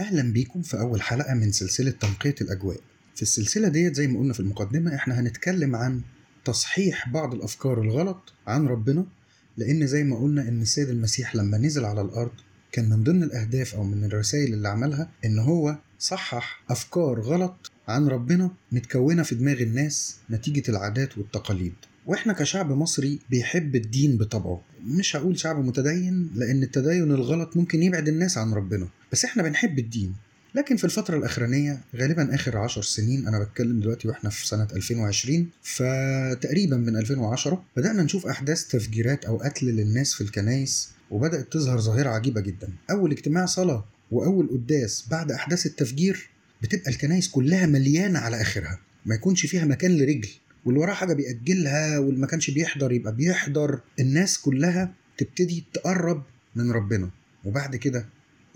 أهلا بيكم في أول حلقة من سلسلة تنقية الأجواء. في السلسلة ديت زي ما قلنا في المقدمة إحنا هنتكلم عن تصحيح بعض الأفكار الغلط عن ربنا لأن زي ما قلنا إن السيد المسيح لما نزل على الأرض كان من ضمن الأهداف أو من الرسائل اللي عملها إن هو صحح أفكار غلط عن ربنا متكونة في دماغ الناس نتيجة العادات والتقاليد. وإحنا كشعب مصري بيحب الدين بطبعه. مش هقول شعب متدين لأن التدين الغلط ممكن يبعد الناس عن ربنا. بس إحنا بنحب الدين. لكن في الفترة الأخرانية غالبا آخر عشر سنين أنا بتكلم دلوقتي وإحنا في سنة 2020 فتقريبا من 2010 بدأنا نشوف أحداث تفجيرات أو قتل للناس في الكنايس وبدأت تظهر ظاهرة عجيبة جدا. أول اجتماع صلاة وأول قداس بعد أحداث التفجير بتبقى الكنايس كلها مليانة على آخرها. ما يكونش فيها مكان لرجل. واللي وراه حاجة بيأجلها واللي ما كانش بيحضر يبقى بيحضر. الناس كلها تبتدي تقرب من ربنا. وبعد كده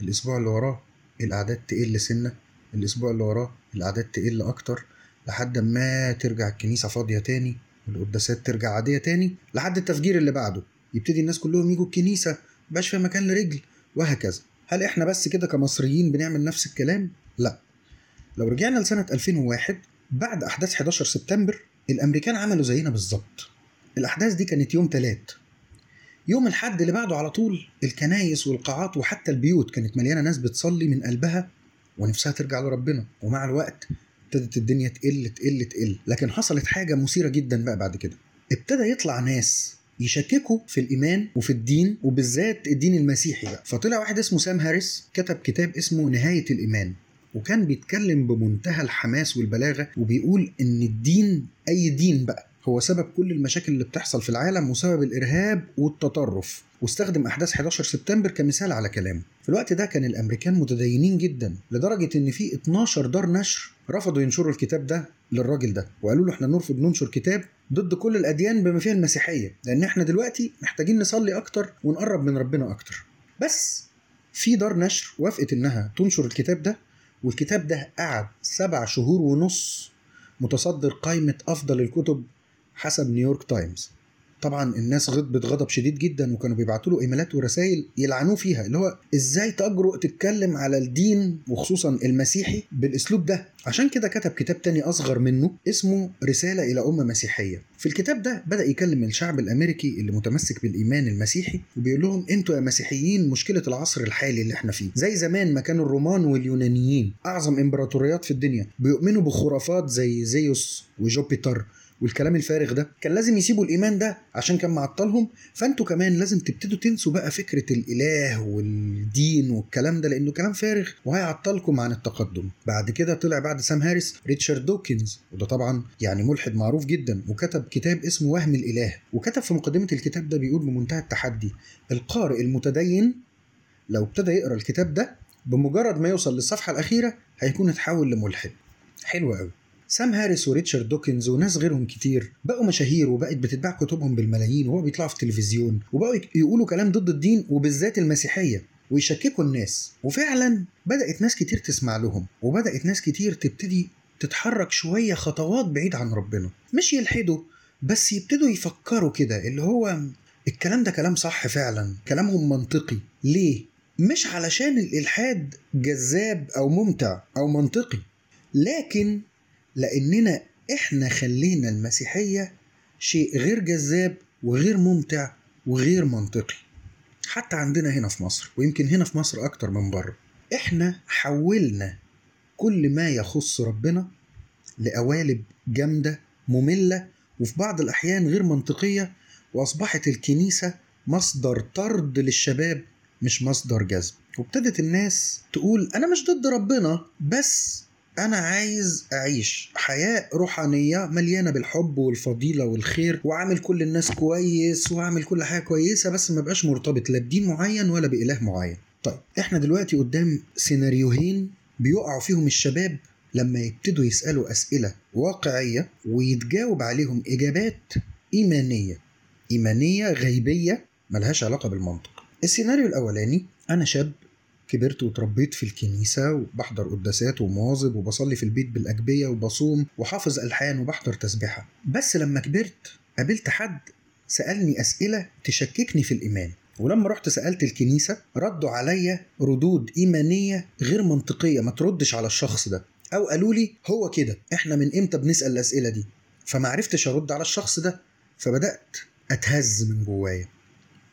الأسبوع اللي وراه الأعداد تقل سنة. الأسبوع اللي وراه الأعداد تقل أكتر. لحد ما ترجع الكنيسة فاضية تاني والقداسات ترجع عادية تاني. لحد التفجير اللي بعده يبتدي الناس كلهم يجوا الكنيسة. مبقاش فيها مكان لرجل وهكذا. هل إحنا بس كده كمصريين بنعمل نفس الكلام؟ لا. لو رجعنا لسنة 2001 بعد أحداث 11 سبتمبر الأمريكان عملوا زينا بالظبط. الأحداث دي كانت يوم تلات. يوم الحد اللي بعده على طول الكنايس والقاعات وحتى البيوت كانت مليانة ناس بتصلي من قلبها ونفسها ترجع لربنا. ومع الوقت ابتدت الدنيا تقل تقل تقل. لكن حصلت حاجة مثيرة جدا بقى بعد كده. ابتدى يطلع ناس يشككوا في الإيمان وفي الدين وبالذات الدين المسيحي بقى. فطلع واحد اسمه سام هاريس كتب كتاب اسمه نهاية الإيمان. وكان بيتكلم بمنتهى الحماس والبلاغة وبيقول إن الدين أي دين بقى هو سبب كل المشاكل اللي بتحصل في العالم وسبب الإرهاب والتطرف. واستخدم أحداث 11 سبتمبر كمثال على كلامه. في الوقت ده كان الأمريكان متدينين جدا لدرجة إن في 12 دار نشر رفضوا ينشروا الكتاب ده للراجل ده وقالوا له إحنا نرفض ننشر كتاب ضد كل الأديان بما فيها المسيحية لأن إحنا دلوقتي محتاجين نصلي أكتر ونقرب من ربنا أكتر. بس في دار نشر وافقت إنها تنشر الكتاب ده والكتاب ده قعد سبع شهور ونص متصدر قائمة أفضل الكتب حسب نيويورك تايمز. طبعا الناس غضبت غضب شديد جدا وكانوا بيبعتوا له إيميلات ورسائل يلعنوه فيها اللي هو إزاي تجرؤ تتكلم على الدين وخصوصا المسيحي بالأسلوب ده؟ عشان كده كتب كتاب تاني أصغر منه اسمه رسالة إلى أمة مسيحية. في الكتاب ده بدأ يكلم الشعب الأمريكي اللي متمسك بالإيمان المسيحي وبيقول لهم أنتوا يا مسيحيين مشكلة العصر الحالي اللي إحنا فيه. زي زمان ما كانوا الرومان واليونانيين أعظم إمبراطوريات في الدنيا بيؤمنوا بخرافات زي زيوس وجوبيتر والكلام الفارغ ده كان لازم يسيبوا الإيمان ده عشان كان معطلهم. فأنتوا كمان لازم تبتدوا تنسوا بقى فكرة الإله والدين والكلام ده لأنه كلام فارغ وهيعطلكم عن التقدم. بعد كده طلع بعد سام هاريس ريتشارد دوكنز وده طبعا يعني ملحد معروف جدا وكتب كتاب اسمه وهم الإله. وكتب في مقدمة الكتاب ده بيقول بمنتهى التحدي القارئ المتدين لو ابتدى يقرأ الكتاب ده بمجرد ما يوصل للصفحة الأخيرة هيكون اتحول لملحد. حلو قوي سام هاريس وريتشارد دوكنز وناس غيرهم كتير. بقوا مشاهير وبقت بتتباع كتبهم بالملايين وهو بيطلعوا في التلفزيون. وبقوا يقولوا كلام ضد الدين وبالذات المسيحية. ويشككوا الناس. وفعلا بدأت ناس كتير تسمع لهم. وبدأت ناس كتير تبتدي تتحرك شوية خطوات بعيد عن ربنا. مش يلحدوا بس يبتدوا يفكروا كده. اللي هو الكلام ده كلام صح فعلا. كلامهم منطقي. ليه؟ مش علشان الإلحاد جذاب أو ممتع أو منطقي. لكن لأننا إحنا خلينا المسيحية شيء غير جذاب وغير ممتع وغير منطقي. حتى عندنا هنا في مصر ويمكن هنا في مصر أكتر من بره إحنا حولنا كل ما يخص ربنا لقوالب جامدة مملة وفي بعض الأحيان غير منطقية وأصبحت الكنيسة مصدر طرد للشباب مش مصدر جذب. وابتدت الناس تقول أنا مش ضد ربنا بس أنا عايز أعيش حياة روحانية مليانة بالحب والفضيلة والخير وأعمل كل الناس كويس وأعمل كل حاجة كويسة بس ما بقاش مرتبط لا بدين معين ولا بإله معين. طيب إحنا دلوقتي قدام سيناريوهين بيقعوا فيهم الشباب لما يبتدوا يسألوا أسئلة واقعية ويتجاوب عليهم إجابات إيمانية. إيمانية غيبية ملهاش علاقة بالمنطق. السيناريو الأولاني أنا شاب كبرت وتربيت في الكنيسة وبحضر قداسات ومواظب وبصلي في البيت بالأجبية وبصوم وحافظ ألحان وبحضر تسبيحة. بس لما كبرت قابلت حد سألني أسئلة تشككني في الإيمان. ولما رحت سألت الكنيسة ردوا عليا ردود إيمانية غير منطقية ما تردش على الشخص ده. أو قالوا لي هو كده إحنا من إمتى بنسأل الأسئلة دي؟ فما عرفتش أرد على الشخص ده فبدأت أتهز من جوايا.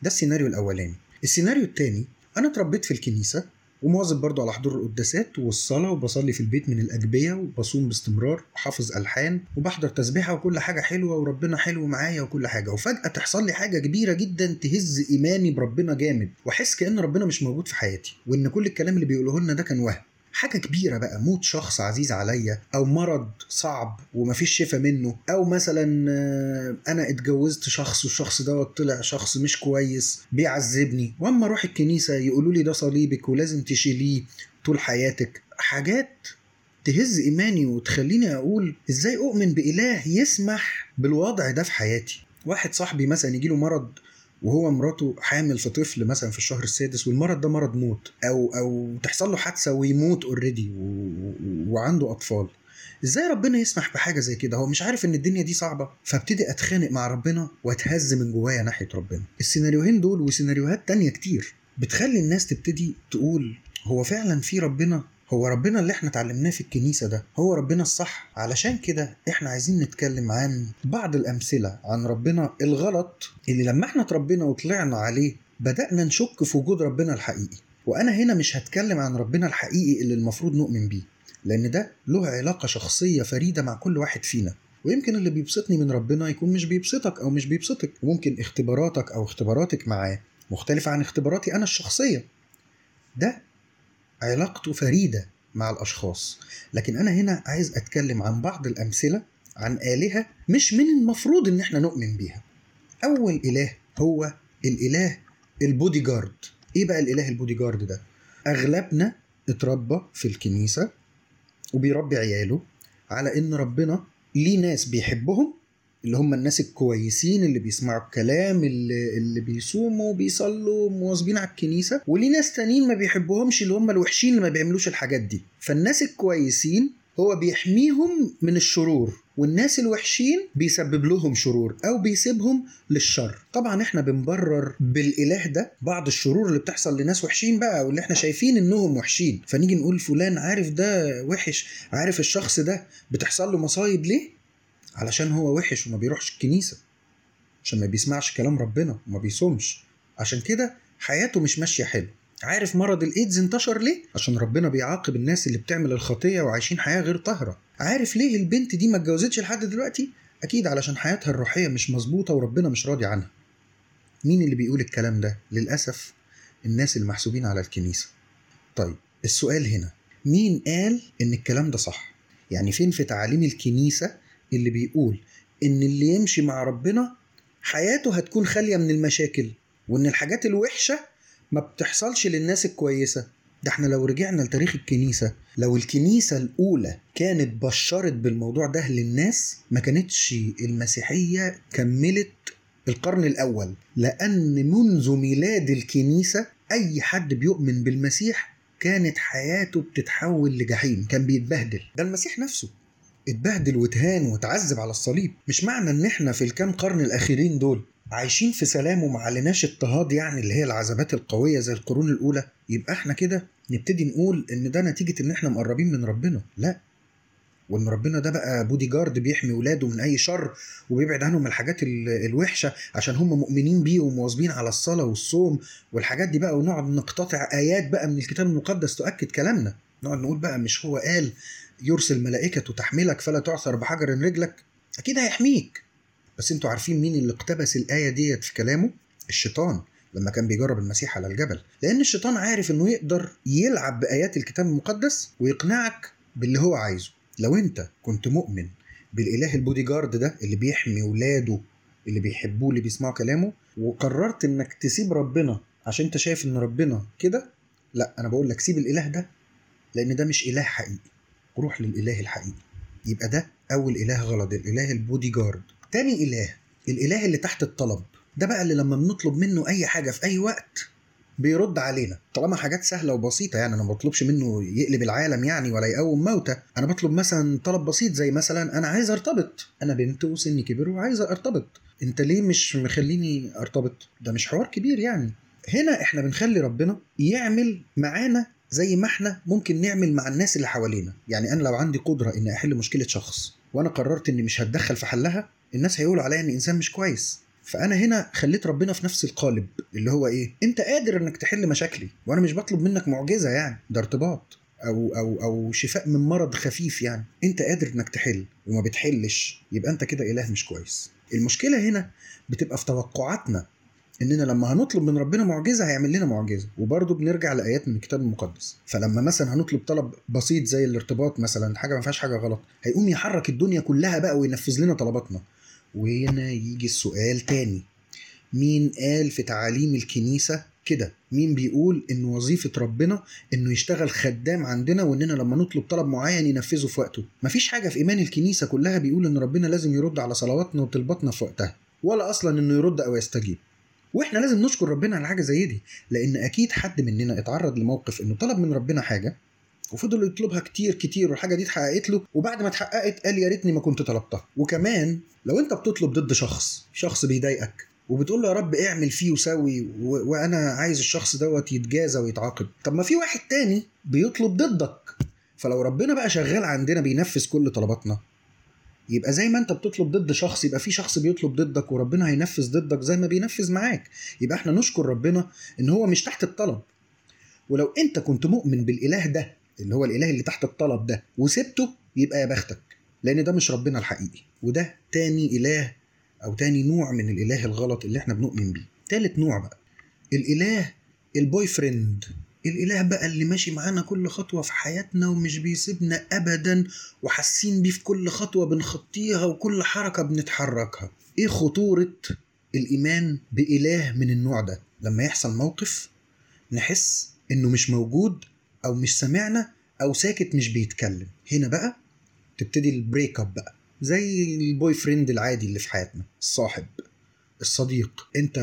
ده السيناريو الأولاني. السيناريو الثاني أنا اتربيت في الكنيسة ومواظب برضو على حضور القداسات والصلاة وبصلي في البيت من الأجبية وبصوم باستمرار وحافظ ألحان وبحضر تسبيحة وكل حاجة حلوة وربنا حلو معايا وكل حاجة. وفجأة تحصل لي حاجة كبيرة جدا تهز إيماني بربنا جامد. وأحس كأن ربنا مش موجود في حياتي وإن كل الكلام اللي بيقوله لنا ده كان وهم. حاجة كبيرة بقى موت شخص عزيز عليا أو مرض صعب ومفيش شفا منه أو مثلا آه، أنا اتجوزت شخص والشخص دوت طلع شخص مش كويس بيعذبني. وأما أروح الكنيسة يقولوا لي ده صليبك ولازم تشيليه طول حياتك. حاجات تهز إيماني وتخليني أقول إزاي أؤمن بإله يسمح بالوضع ده في حياتي. واحد صاحبي مثلا يجيله مرض وهو مراته حامل في طفل مثلا في الشهر السادس والمرض ده مرض موت أو أو تحصل له حادثة ويموت اوريدي وعنده أطفال. إزاي ربنا يسمح بحاجة زي كده؟ هو مش عارف إن الدنيا دي صعبة فابتدي أتخانق مع ربنا وأتهز من جوايا ناحية ربنا. السيناريوهين دول وسيناريوهات تانية كتير بتخلي الناس تبتدي تقول هو فعلا في ربنا هو ربنا اللي إحنا اتعلمناه في الكنيسة ده هو ربنا الصح؟ علشان كده إحنا عايزين نتكلم عن بعض الأمثلة عن ربنا الغلط اللي لما إحنا اتربينا وطلعنا عليه بدأنا نشك في وجود ربنا الحقيقي. وأنا هنا مش هتكلم عن ربنا الحقيقي اللي المفروض نؤمن بيه لأن ده له علاقة شخصية فريدة مع كل واحد فينا. ويمكن اللي بيبسطني من ربنا يكون مش بيبسطك أو مش بيبسطك وممكن اختباراتك أو اختباراتك معاه مختلفة عن اختباراتي أنا الشخصية. ده علاقته فريدة مع الأشخاص. لكن أنا هنا عايز أتكلم عن بعض الأمثلة عن آلهة مش من المفروض إن إحنا نؤمن بيها. أول إله هو الإله البودي جارد إيه بقى الإله البودي جارد ده؟ أغلبنا اتربى في الكنيسة وبيربي عياله على إن ربنا ليه ناس بيحبهم اللي هم الناس الكويسين اللي بيسمعوا الكلام اللي, اللي بيصوموا بيصلوا مواظبين على الكنيسة. وليه ناس تانيين ما بيحبوهمش اللي هم الوحشين اللي ما بيعملوش الحاجات دي. فالناس الكويسين هو بيحميهم من الشرور والناس الوحشين بيسبب لهم شرور أو بيسيبهم للشر. طبعا إحنا بنبرر بالإله ده بعض الشرور اللي بتحصل لناس وحشين بقى واللي إحنا شايفين إنهم وحشين. فنيجي نقول فلان عارف ده وحش عارف الشخص ده بتحصل له مصايب ليه؟ علشان هو وحش وما بيروحش الكنيسة عشان ما بيسمعش كلام ربنا وما بيصومش عشان كده حياته مش ماشية حلو عارف مرض الإيدز انتشر ليه؟ عشان ربنا بيعاقب الناس اللي بتعمل الخطية وعايشين حياة غير طاهرة عارف ليه البنت دي ما اتجوزتش لحد دلوقتي؟ أكيد علشان حياتها الروحية مش مظبوطة وربنا مش راضي عنها مين اللي بيقول الكلام ده؟ للأسف الناس المحسوبين على الكنيسة طيب السؤال هنا مين قال إن الكلام ده صح؟ يعني فين في تعاليم الكنيسة اللي بيقول إن اللي يمشي مع ربنا حياته هتكون خالية من المشاكل وإن الحاجات الوحشة ما بتحصلش للناس الكويسة. ده إحنا لو رجعنا لتاريخ الكنيسة لو الكنيسة الأولى كانت بشرت بالموضوع ده للناس ما كانتش المسيحية كملت القرن الأول. لأن منذ ميلاد الكنيسة أي حد بيؤمن بالمسيح كانت حياته بتتحول لجحيم كان بيتبهدل. ده المسيح نفسه. اتبهدل واتهان واتعذب على الصليب. مش معنى إن إحنا في الكام قرن الأخيرين دول عايشين في سلام وما عليناش اضطهاد يعني اللي هي العذابات القوية زي القرون الأولى؟ يبقى إحنا كده نبتدي نقول إن ده نتيجة إن إحنا مقربين من ربنا، لا. وإن ربنا ده بقى بودي جارد بيحمي ولاده من أي شر وبيبعد عنهم الحاجات الوحشة عشان هم مؤمنين بيه ومواظبين على الصلاة والصوم والحاجات دي بقى ونقعد نقتطع آيات بقى من الكتاب المقدس تؤكد كلامنا، نقعد نقول بقى مش هو قال يرسل ملائكة تحملك فلا تعثر بحجر رجلك أكيد هيحميك. بس أنتوا عارفين مين اللي اقتبس الآية ديت في كلامه؟ الشيطان لما كان بيجرب المسيح على الجبل. لأن الشيطان عارف إنه يقدر يلعب بآيات الكتاب المقدس ويقنعك باللي هو عايزه. لو أنت كنت مؤمن بالإله البودي جارد ده اللي بيحمي ولاده اللي بيحبوه اللي بيسمعوا كلامه وقررت إنك تسيب ربنا عشان أنت شايف إن ربنا كده لأ أنا بقول لك سيب الإله ده لأن ده مش إله حقيقي. روح للإله الحقيقي. يبقى ده أول إله غلط الإله البودي جارد. تاني إله الإله اللي تحت الطلب. ده بقى اللي لما بنطلب منه أي حاجة في أي وقت بيرد علينا. طالما حاجات سهلة وبسيطة يعني أنا ما بطلبش منه يقلب العالم يعني ولا يقوم موتى أنا بطلب مثلا طلب بسيط زي مثلا أنا عايز أرتبط. أنا بنت وسني كبر وعايز أرتبط. أنت ليه مش مخليني أرتبط؟ ده مش حوار كبير يعني. هنا إحنا بنخلي ربنا يعمل معانا زي ما إحنا ممكن نعمل مع الناس اللي حوالينا. يعني أنا لو عندي قدرة إني أحل مشكلة شخص وأنا قررت إني مش هتدخل في حلها الناس هيقولوا عليا إني إنسان مش كويس. فأنا هنا خليت ربنا في نفس القالب اللي هو إيه؟ أنت قادر إنك تحل مشاكلي وأنا مش بطلب منك معجزة يعني ده ارتباط أو أو أو شفاء من مرض خفيف يعني. أنت قادر إنك تحل وما بتحلش يبقى أنت كده إله مش كويس. المشكلة هنا بتبقى في توقعاتنا. إننا لما هنطلب من ربنا معجزة هيعمل لنا معجزة وبرضه بنرجع لآيات من الكتاب المقدس. فلما مثلا هنطلب طلب بسيط زي الارتباط مثلا حاجة ما فيهاش حاجة غلط هيقوم يحرك الدنيا كلها بقى وينفذ لنا طلباتنا. وهنا يجي السؤال تاني. مين قال في تعاليم الكنيسة كده؟ مين بيقول إن وظيفة ربنا إنه يشتغل خدام عندنا وإننا لما نطلب طلب معين ينفذه في وقته؟ مفيش حاجة في إيمان الكنيسة كلها بيقول إن ربنا لازم يرد على صلواتنا وطلباتنا في وقتها ولا أصلا إنه يرد أو يستجيب. وإحنا لازم نشكر ربنا على حاجة زي دي لأن أكيد حد مننا اتعرض لموقف إنه طلب من ربنا حاجة وفضل يطلبها كتير كتير والحاجة دي اتحققت له وبعد ما اتحققت قال يا ريتني ما كنت طلبتها. وكمان لو أنت بتطلب ضد شخص شخص بيضايقك وبتقول له يا رب اعمل فيه وسوي و... وأنا عايز الشخص دوت يتجازى ويتعاقب. طب ما في واحد تاني بيطلب ضدك. فلو ربنا بقى شغال عندنا بينفذ كل طلباتنا يبقى زي ما انت بتطلب ضد شخص يبقى في شخص بيطلب ضدك وربنا هينفذ ضدك زي ما بينفذ معاك. يبقى إحنا نشكر ربنا ان هو مش تحت الطلب. ولو انت كنت مؤمن بالإله ده اللي هو الإله اللي تحت الطلب ده وسبته يبقى يا بختك. لأن ده مش ربنا الحقيقي. وده تاني إله أو تاني نوع من الإله الغلط اللي إحنا بنؤمن بيه. تالت نوع بقى. الإله البوي فريند الإله بقى اللي ماشي معانا كل خطوة في حياتنا ومش بيسيبنا ابدا وحاسين بيه في كل خطوة بنخطيها وكل حركة بنتحركها. إيه خطورة الإيمان بإله من النوع ده؟ لما يحصل موقف نحس إنه مش موجود أو مش سامعنا أو ساكت مش بيتكلم. هنا بقى تبتدي ال break up بقى زي ال boyfriend العادي اللي في حياتنا الصاحب الصديق. أنت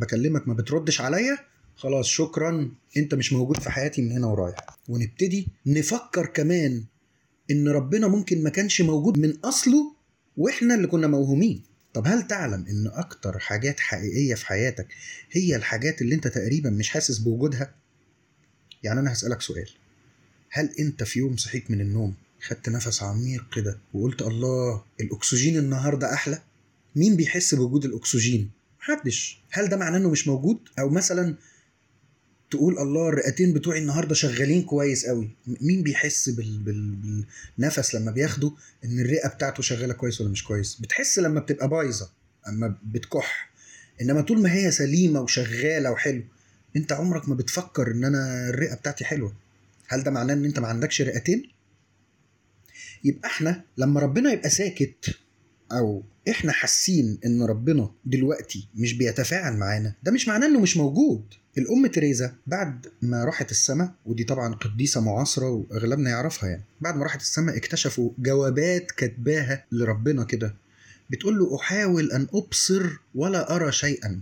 بكلمك ما بتردش عليا خلاص شكرا أنت مش موجود في حياتي من هنا ورايح. ونبتدي نفكر كمان إن ربنا ممكن ما كانش موجود من أصله وإحنا اللي كنا موهومين. طب هل تعلم إن أكتر حاجات حقيقية في حياتك هي الحاجات اللي أنت تقريبا مش حاسس بوجودها؟ يعني أنا هسألك سؤال. هل أنت في يوم صحيت من النوم خدت نفس عميق كده وقلت الله الأكسجين النهارده أحلى؟ مين بيحس بوجود الأكسجين؟ محدش. هل ده معناه إنه مش موجود؟ أو مثلا تقول الله الرئتين بتوعي النهارده شغالين كويس قوي. مين بيحس بال... بال... بالنفس لما بياخده إن الرئة بتاعته شغالة كويس ولا مش كويس؟ بتحس لما بتبقى بايظة اما بتكح. إنما طول ما هي سليمة وشغالة وحلو أنت عمرك ما بتفكر إن أنا الرئة بتاعتي حلوة. هل ده معناه إن أنت ما عندكش رئتين؟ يبقى إحنا لما ربنا يبقى ساكت أو إحنا حاسين إن ربنا دلوقتي مش بيتفاعل معانا. ده مش معناه إنه مش موجود. الأم تريزا بعد ما راحت السماء ودي طبعا قديسة معاصرة وأغلبنا يعرفها يعني بعد ما راحت السماء اكتشفوا جوابات كاتباها لربنا كده. بتقول له أحاول أن أبصر ولا أرى شيئا.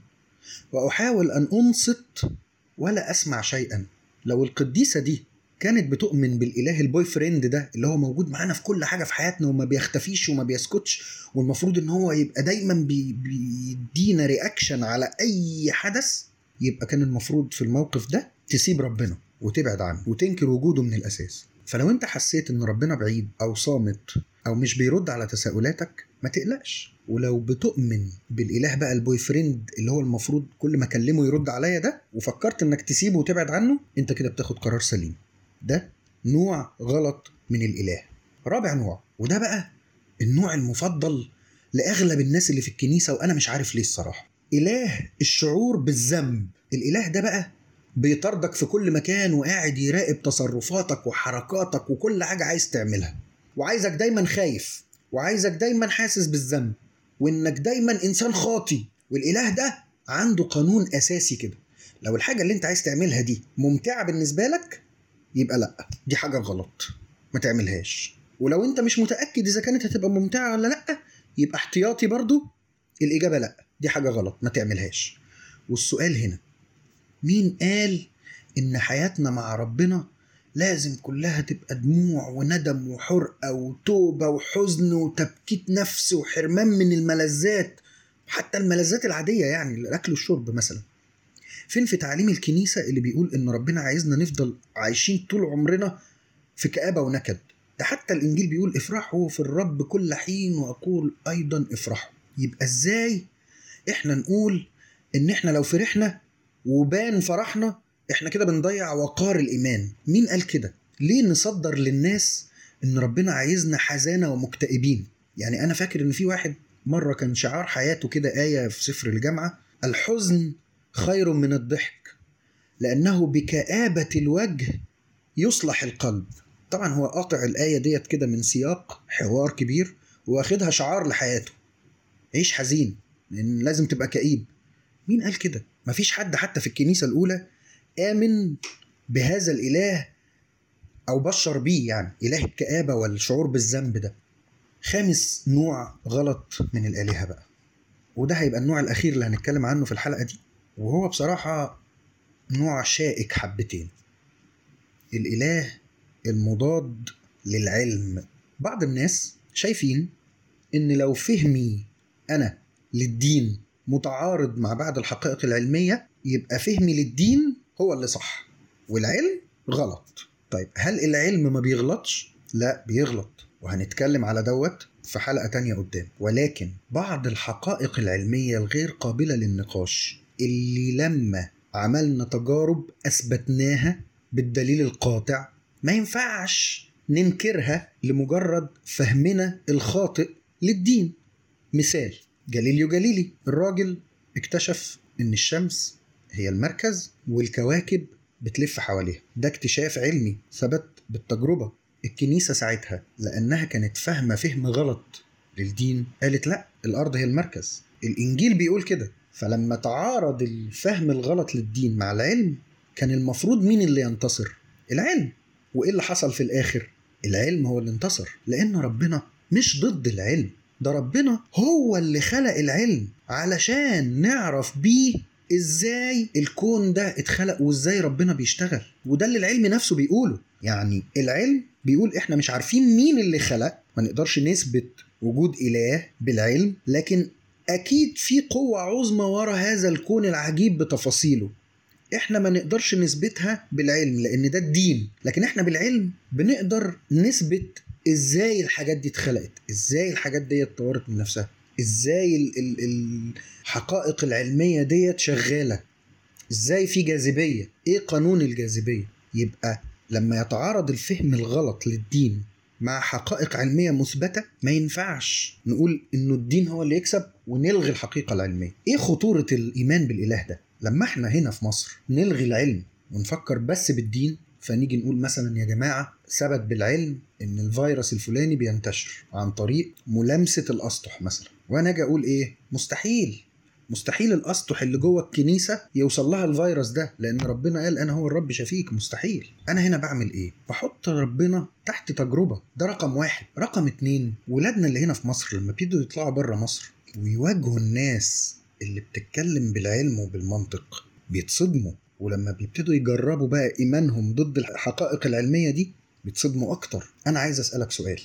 وأحاول أن أنصت ولا أسمع شيئا. لو القديسة دي كانت بتؤمن بالإله ال boyfriend ده اللي هو موجود معانا في كل حاجة في حياتنا وما بيختفيش وما بيسكتش. والمفروض إن هو يبقى دايما بي بيدينا reaction على أي حدث. يبقى كان المفروض في الموقف ده تسيب ربنا وتبعد عنه وتنكر وجوده من الأساس. فلو أنت حسيت إن ربنا بعيد أو صامت أو مش بيرد على تساؤلاتك ما تقلقش. ولو بتؤمن بالإله بقى ال boyfriend اللي هو المفروض كل ما أكلمه يرد عليا ده وفكرت إنك تسيبه وتبعد عنه أنت كده بتاخد قرار سليم. ده نوع غلط من الإله. رابع نوع وده بقى النوع المفضل لأغلب الناس اللي في الكنيسة وأنا مش عارف ليه الصراحة. إله الشعور بالذنب. الإله ده بقى بيطاردك في كل مكان وقاعد يراقب تصرفاتك وحركاتك وكل حاجة عايز تعملها. وعايزك دايما خايف وعايزك دايما حاسس بالذنب وإنك دايما إنسان خاطي. والإله ده عنده قانون أساسي كده. لو الحاجة اللي أنت عايز تعملها دي ممتعة بالنسبة لك يبقى لأ. دي حاجة غلط. ما تعملهاش. ولو أنت مش متأكد إذا كانت هتبقى ممتعة ولا لأ يبقى احتياطي برضو الإجابة لأ. دي حاجة غلط. ما تعملهاش. والسؤال هنا مين قال إن حياتنا مع ربنا لازم كلها تبقى دموع وندم وحرقة وتوبة وحزن وتبكيت نفس وحرمان من الملذات حتى الملذات العادية يعني الأكل والشرب مثلا؟ فين في تعليم الكنيسة اللي بيقول إن ربنا عايزنا نفضل عايشين طول عمرنا في كآبة ونكد؟ ده حتى الإنجيل بيقول افرحوا في الرب كل حين وأقول أيضا افرحوا. يبقى إزاي إحنا نقول إن إحنا لو فرحنا وبان فرحنا إحنا كده بنضيع وقار الإيمان؟ مين قال كده؟ ليه نصدر للناس إن ربنا عايزنا حزانة ومكتئبين؟ يعني أنا فاكر إن في واحد مرة كان شعار حياته كده آية في سفر الجامعة الحزن خير من الضحك لأنه بكآبة الوجه يصلح القلب. طبعا هو قاطع الآية ديت كده من سياق حوار كبير واخدها شعار لحياته. عيش حزين لأن لازم تبقى كئيب. مين قال كده؟ مفيش حد حتى في الكنيسة الأولى آمن بهذا الإله أو بشر بيه يعني إله الكآبة والشعور بالذنب ده. خامس نوع غلط من الآلهة بقى وده هيبقى النوع الأخير اللي هنتكلم عنه في الحلقة دي. وهو بصراحة نوع شائك حبتين. الإله المضاد للعلم. بعض الناس شايفين إن لو فهمي أنا للدين متعارض مع بعض الحقائق العلمية يبقى فهمي للدين هو اللي صح والعلم غلط. طيب هل العلم ما بيغلطش؟ لا بيغلط. وهنتكلم على دوت في حلقة تانية قدام. ولكن بعض الحقائق العلمية الغير قابلة للنقاش اللي لما عملنا تجارب أثبتناها بالدليل القاطع ما ينفعش ننكرها لمجرد فهمنا الخاطئ للدين. مثال جاليليو جاليلي الراجل اكتشف إن الشمس هي المركز والكواكب بتلف حواليها. ده اكتشاف علمي ثبت بالتجربة الكنيسة ساعتها لأنها كانت فاهمة فهم غلط للدين. قالت لا الأرض هي المركز. الإنجيل بيقول كده. فلما تعارض الفهم الغلط للدين مع العلم كان المفروض مين اللي ينتصر؟ العلم. وإيه اللي حصل في الآخر؟ العلم هو اللي انتصر. لأن ربنا مش ضد العلم. ده ربنا هو اللي خلق العلم علشان نعرف بيه إزاي الكون ده اتخلق وإزاي ربنا بيشتغل. وده اللي العلم نفسه بيقوله. يعني العلم بيقول إحنا مش عارفين مين اللي خلق. ما نقدرش نثبت وجود إله بالعلم. لكن أكيد في قوة عظمى ورا هذا الكون العجيب بتفاصيله. إحنا ما نقدرش نثبتها بالعلم لأن ده الدين. لكن إحنا بالعلم بنقدر نثبت إزاي الحاجات دي اتخلقت إزاي الحاجات دي اتطورت من نفسها إزاي ال ال الحقائق العلمية ديت شغالة إزاي في جاذبية إيه قانون الجاذبية؟ يبقى لما يتعارض الفهم الغلط للدين مع حقائق علمية مثبتة ما ينفعش. نقول إنه الدين هو اللي يكسب ونلغي الحقيقة العلمية. إيه خطورة الإيمان بالإله ده؟ لما إحنا هنا في مصر نلغي العلم ونفكر بس بالدين فنيجي نقول مثلا يا جماعة ثبت بالعلم إن الفيروس الفلاني بينتشر عن طريق ملامسه الأسطح مثلا. وأنا أجي أقول إيه؟ مستحيل. مستحيل الاسطح اللي جوه الكنيسة يوصل لها الفيروس ده لأن ربنا قال أنا هو الرب شفيك مستحيل. أنا هنا بعمل إيه؟ بحط ربنا تحت تجربة. ده رقم واحد. رقم اتنين ولادنا اللي هنا في مصر لما بيبدوا يطلعوا بره مصر ويواجهوا الناس اللي بتتكلم بالعلم وبالمنطق بيتصدموا. ولما بيبتدوا يجربوا بقى إيمانهم ضد الحقائق العلمية دي بيتصدموا أكتر. أنا عايز أسألك سؤال.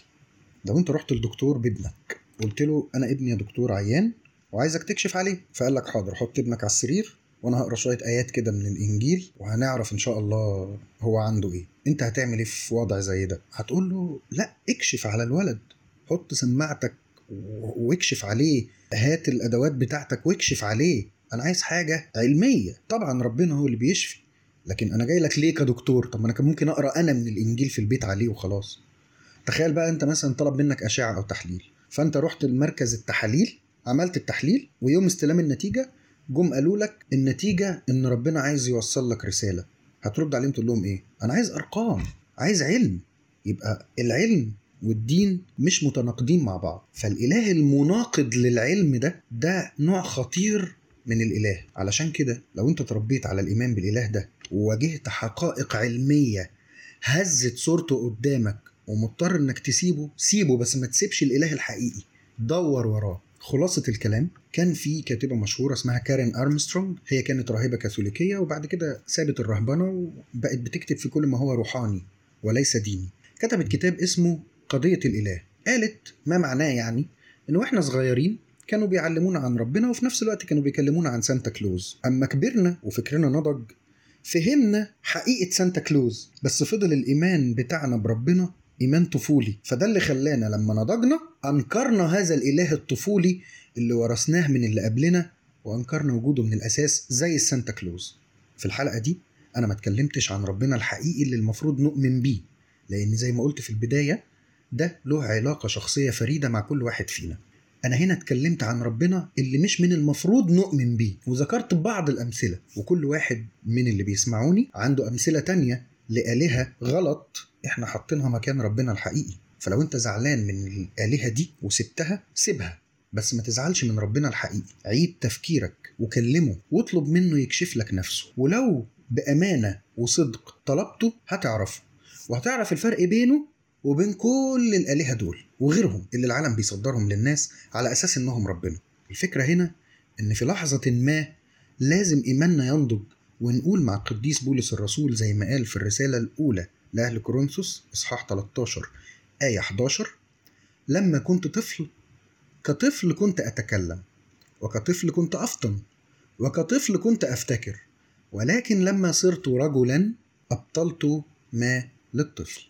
لو أنت رحت للدكتور بابنك قلت له أنا ابني يا دكتور عيان وعايزك تكشف عليه. فقال لك حاضر حط ابنك على السرير وأنا هقرأ شوية آيات كده من الإنجيل وهنعرف إن شاء الله هو عنده إيه. أنت هتعمل إيه في وضع زي ده؟ هتقول له لا اكشف على الولد. حط سماعتك واكشف عليه. هات الأدوات بتاعتك واكشف عليه. أنا عايز حاجة علمية. طبعا ربنا هو اللي بيشفي. لكن أنا جاي لك ليه كدكتور؟ طب ما أنا كان ممكن أقرأ أنا من الإنجيل في البيت عليه وخلاص. تخيل بقى أنت مثلا طلب منك أشعة أو تحليل. فأنت رحت لمركز التحاليل عملت التحليل ويوم استلام النتيجة جم قالوا لك النتيجة إن ربنا عايز يوصل لك رسالة. هترد عليهم تقول لهم إيه؟ أنا عايز أرقام عايز علم. يبقى العلم والدين مش متناقضين مع بعض. فالإله المناقض للعلم ده ده نوع خطير من الإله. علشان كده لو أنت تربيت على الإيمان بالإله ده وواجهت حقائق علمية هزت صورته قدامك ومضطر إنك تسيبه سيبه بس ما تسيبش الإله الحقيقي. دور وراه. خلاصة الكلام كان في كاتبة مشهورة اسمها كارين أرمسترونج هي كانت راهبة كاثوليكية وبعد كده سابت الرهبنة وبقت بتكتب في كل ما هو روحاني وليس ديني. كتبت كتاب اسمه قضية الإله. قالت ما معناه يعني؟ إن وإحنا صغيرين كانوا بيعلمونا عن ربنا وفي نفس الوقت كانوا بيكلمونا عن سانتا كلوز. أما كبرنا وفكرنا نضج فهمنا حقيقة سانتا كلوز بس فضل الإيمان بتاعنا بربنا إيمان طفولي. فده اللي خلانا لما نضجنا أنكرنا هذا الإله الطفولي اللي ورثناه من اللي قبلنا وأنكرنا وجوده من الأساس زي السانتا كلوز. في الحلقة دي أنا ما اتكلمتش عن ربنا الحقيقي اللي المفروض نؤمن بيه لأن زي ما قلت في البداية ده له علاقة شخصية فريدة مع كل واحد فينا. أنا هنا اتكلمت عن ربنا اللي مش من المفروض نؤمن بيه. وذكرت بعض الأمثلة وكل واحد من اللي بيسمعوني عنده أمثلة تانية لآلهة غلط إحنا حاطينها مكان ربنا الحقيقي. فلو أنت زعلان من الآلهة دي وسبتها سيبها. بس ما تزعلش من ربنا الحقيقي. عيد تفكيرك وكلمه واطلب منه يكشف لك نفسه. ولو بأمانة وصدق طلبته هتعرفه. وهتعرف الفرق بينه وبين كل الآلهة دول وغيرهم اللي العالم بيصدرهم للناس على أساس إنهم ربنا. الفكرة هنا إن في لحظة ما لازم إيماننا ينضج ونقول مع القديس بولس الرسول زي ما قال في الرسالة الأولى لأهل كورنثوس إصحاح 13 آية 11 لما كنت طفل كطفل كنت أتكلم وكطفل كنت أفطن وكطفل كنت أفتكر ولكن لما صرت رجلا أبطلت ما للطفل.